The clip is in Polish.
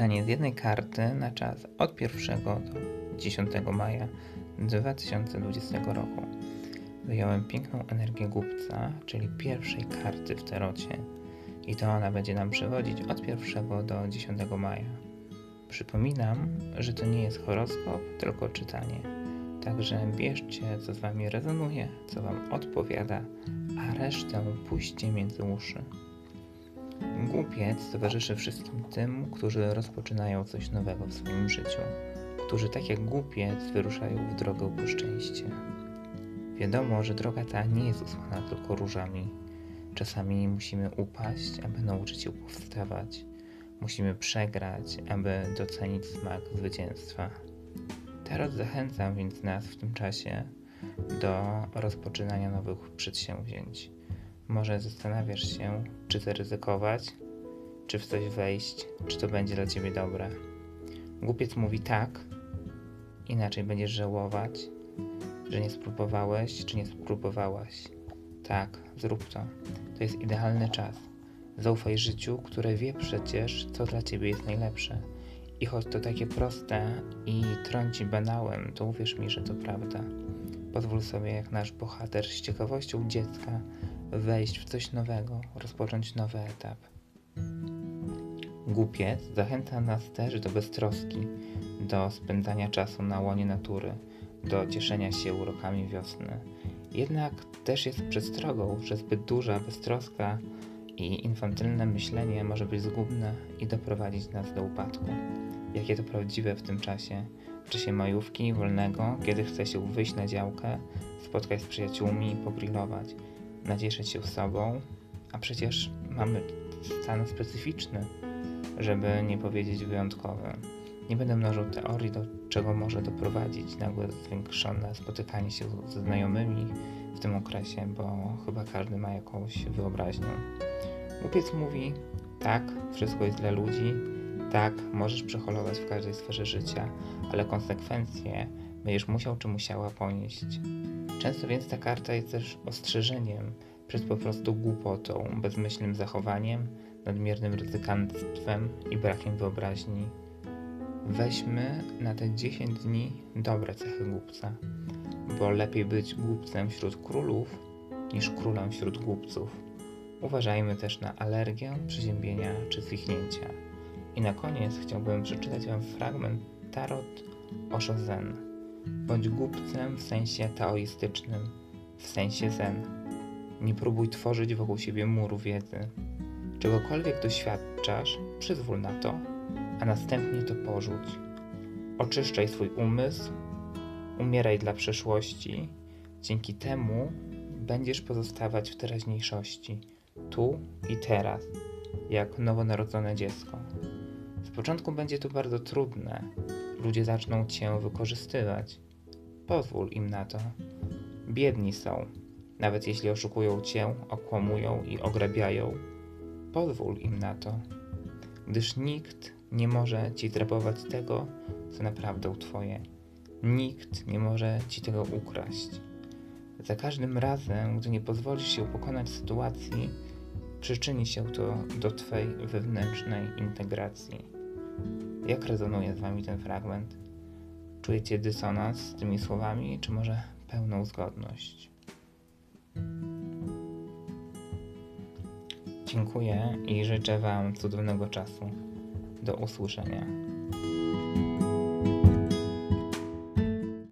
Czytanie z jednej karty na czas od 1 do 10 maja 2020 roku. Wyjąłem piękną energię głupca, czyli pierwszej karty w tarocie i to ona będzie nam przewodzić od 1 do 10 maja. Przypominam, że to nie jest horoskop, tylko czytanie. Także bierzcie, co z Wami rezonuje, co Wam odpowiada, a resztę puśćcie między uszy. Głupiec towarzyszy wszystkim tym, którzy rozpoczynają coś nowego w swoim życiu, którzy tak jak głupiec wyruszają w drogę po szczęście. Wiadomo, że droga ta nie jest usłana tylko różami. Czasami musimy upaść, aby nauczyć się powstawać. Musimy przegrać, aby docenić smak zwycięstwa. Teraz zachęcam więc nas w tym czasie do rozpoczynania nowych przedsięwzięć. Może zastanawiasz się, czy zaryzykować, czy w coś wejść, czy to będzie dla ciebie dobre. Głupiec mówi tak, inaczej będziesz żałować, że nie spróbowałeś, czy nie spróbowałaś. Tak, zrób to. To jest idealny czas. Zaufaj życiu, które wie przecież, co dla ciebie jest najlepsze. I choć to takie proste i trąci banałem, to uwierz mi, że to prawda. Pozwól sobie, jak nasz bohater, z ciekawością dziecka wejść w coś nowego, rozpocząć nowy etap. Głupiec zachęca nas też do beztroski, do spędzania czasu na łonie natury, do cieszenia się urokami wiosny. Jednak też jest przestrogą, że zbyt duża beztroska i infantylne myślenie może być zgubne i doprowadzić nas do upadku. Jakie to prawdziwe w tym czasie, w czasie majówki, wolnego, kiedy chce się wyjść na działkę, spotkać z przyjaciółmi, pogrillować, nacieszyć się sobą, a przecież mamy stan specyficzny, żeby nie powiedzieć wyjątkowy. Nie będę mnożył teorii, do czego może doprowadzić nagłe zwiększone spotykanie się ze znajomymi w tym okresie, bo chyba każdy ma jakąś wyobraźnię. Głupiec mówi, tak, wszystko jest dla ludzi, tak, możesz przeholować w każdej sferze życia, ale konsekwencje będziesz musiał czy musiała ponieść. Często więc ta karta jest też ostrzeżeniem przed po prostu głupotą, bezmyślnym zachowaniem, nadmiernym ryzykantstwem i brakiem wyobraźni. Weźmy na te 10 dni dobre cechy głupca, bo lepiej być głupcem wśród królów niż królem wśród głupców. Uważajmy też na alergię, przeziębienia czy zwichnięcia. I na koniec chciałbym przeczytać Wam fragment Tarot Osho Zen. Bądź głupcem w sensie taoistycznym, w sensie zen. Nie próbuj tworzyć wokół siebie muru wiedzy. Czegokolwiek doświadczasz, przyzwól na to, a następnie to porzuć. Oczyszczaj swój umysł, umieraj dla przeszłości. Dzięki temu będziesz pozostawać w teraźniejszości, tu i teraz, jak nowonarodzone dziecko. Z początku będzie to bardzo trudne. Ludzie zaczną cię wykorzystywać. Pozwól im na to. Biedni są, nawet jeśli oszukują cię, okłamują i ograbiają. Pozwól im na to, gdyż nikt nie może ci zrabować tego, co naprawdę twoje. Nikt nie może ci tego ukraść. Za każdym razem, gdy nie pozwolisz się pokonać sytuacji, przyczyni się to do Twojej wewnętrznej integracji. Jak rezonuje z Wami ten fragment? Czujecie dysonans z tymi słowami, czy może pełną zgodność? Dziękuję i życzę Wam cudownego czasu. Do usłyszenia.